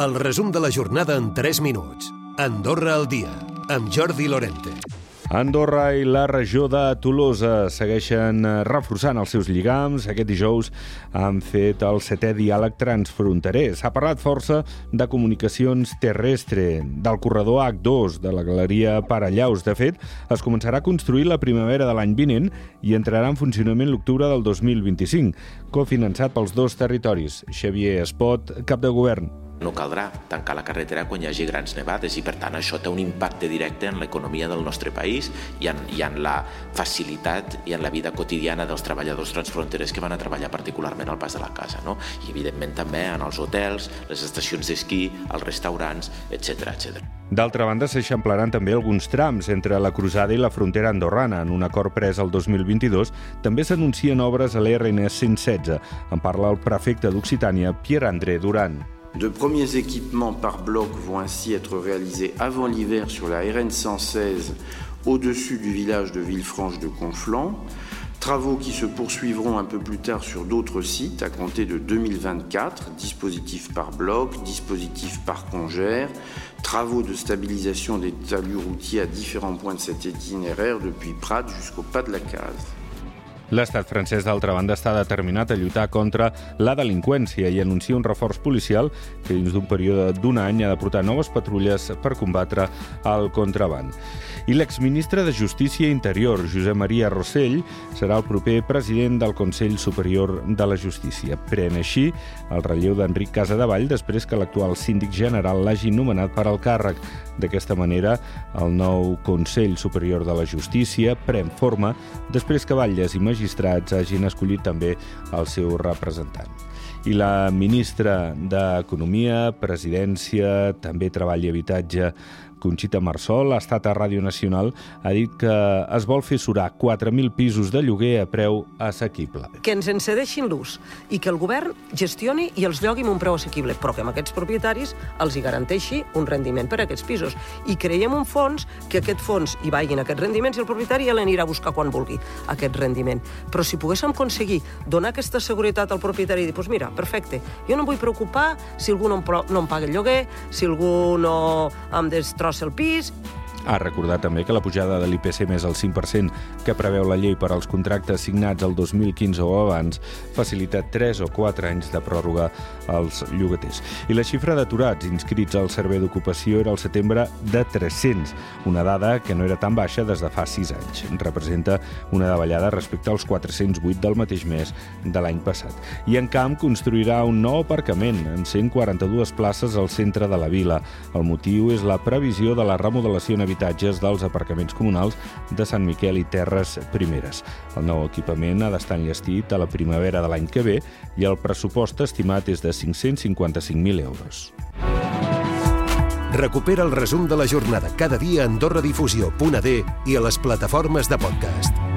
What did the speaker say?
El resum de la jornada en 3 minuts. Andorra al dia, amb Jordi Lorente. Andorra i la regió de Tolosa segueixen eh, reforçant els seus lligams. Aquest dijous han fet el setè diàleg transfronterer. S'ha parlat força de comunicacions terrestre, del corredor H2, de la galeria Parallaus. De fet, es començarà a construir la primavera de l'any vinent i entrarà en funcionament l'octubre del 2025, cofinançat pels dos territoris. Xavier Espot, cap de govern. No caldrà tancar la carretera quan hi hagi grans nevades i, per tant, això té un impacte directe en l'economia del nostre país i en, i en la facilitat i en la vida quotidiana dels treballadors transfronterers que van a treballar particularment al pas de la casa. No? I, evidentment, també en els hotels, les estacions d'esquí, els restaurants, etc etc. D'altra banda, s'eixamplaran també alguns trams entre la Cruzada i la frontera andorrana. En un acord pres el 2022, també s'anuncien obres a l'RNS 116. En parla el prefecte d'Occitània, Pierre-André Duran. De premiers équipements par bloc vont ainsi être réalisés avant l'hiver sur la RN 116 au-dessus du village de Villefranche de Conflans. Travaux qui se poursuivront un peu plus tard sur d'autres sites à compter de 2024, dispositifs par bloc, dispositifs par congère, travaux de stabilisation des talus routiers à différents points de cet itinéraire depuis Prades jusqu'au pas de la case. L'estat francès, d'altra banda, està determinat a lluitar contra la delinqüència i anuncia un reforç policial que dins d'un període d'un any ha de portar noves patrulles per combatre el contraband. I l'exministre de Justícia Interior, Josep Maria Rossell, serà el proper president del Consell Superior de la Justícia. Pren així el relleu d'Enric Casadevall després que l'actual síndic general l'hagi nomenat per al càrrec. D'aquesta manera, el nou Consell Superior de la Justícia pren forma després que Batlles i magistrats hagin escollit també el seu representant. I la ministra d'Economia, Presidència, també Treball i Habitatge, Conxita Marsol, ha estat a Ràdio Nacional, ha dit que es vol fer surar 4.000 pisos de lloguer a preu assequible. Que ens encedeixin l'ús i que el govern gestioni i els llogui amb un preu assequible, però que amb aquests propietaris els hi garanteixi un rendiment per a aquests pisos. I creiem un fons que aquest fons hi vagin aquests rendiments i el propietari ja l'anirà a buscar quan vulgui, aquest rendiment. Però si poguéssim aconseguir donar aquesta seguretat al propietari i dir, doncs pues mira, perfecte, jo no em vull preocupar si algú no em, no em paga el lloguer, si algú no em destrossa el pis ha recordat també que la pujada de l'IPC més al 5% que preveu la llei per als contractes signats el 2015 o abans facilita 3 o 4 anys de pròrroga als llogaters. I la xifra d'aturats inscrits al Servei d'Ocupació era al setembre de 300, una dada que no era tan baixa des de fa 6 anys. Representa una davallada respecte als 408 del mateix mes de l'any passat. I en Camp construirà un nou aparcament en 142 places al centre de la vila. El motiu és la previsió de la remodelació en habitatges dels aparcaments comunals de Sant Miquel i Terres Primeres. El nou equipament ha d'estar enllestit a la primavera de l'any que ve i el pressupost estimat és de 555.000 euros. Recupera el resum de la jornada cada dia a AndorraDifusió.d i a les plataformes de podcast.